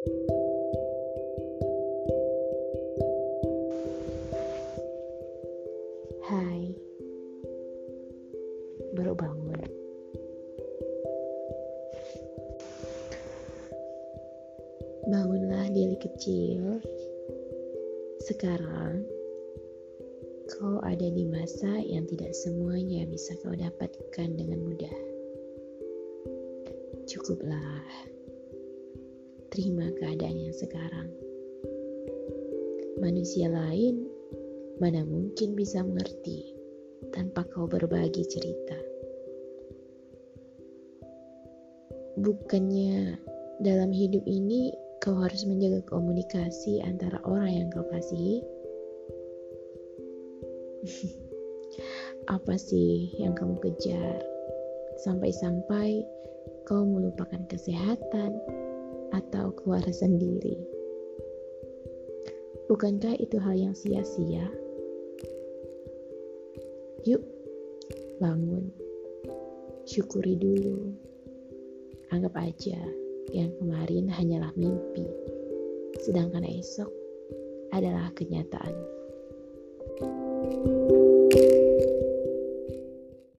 Hai, baru bangun. Bangunlah diri kecil. Sekarang kau ada di masa yang tidak semuanya bisa kau dapatkan dengan mudah. Cukuplah terima keadaan yang sekarang. Manusia lain mana mungkin bisa mengerti tanpa kau berbagi cerita. Bukannya dalam hidup ini kau harus menjaga komunikasi antara orang yang kau kasihi? Apa sih yang kamu kejar? Sampai-sampai kau melupakan kesehatan atau keluarga sendiri. Bukankah itu hal yang sia-sia? Yuk, bangun. Syukuri dulu. Anggap aja yang kemarin hanyalah mimpi, sedangkan esok adalah kenyataan.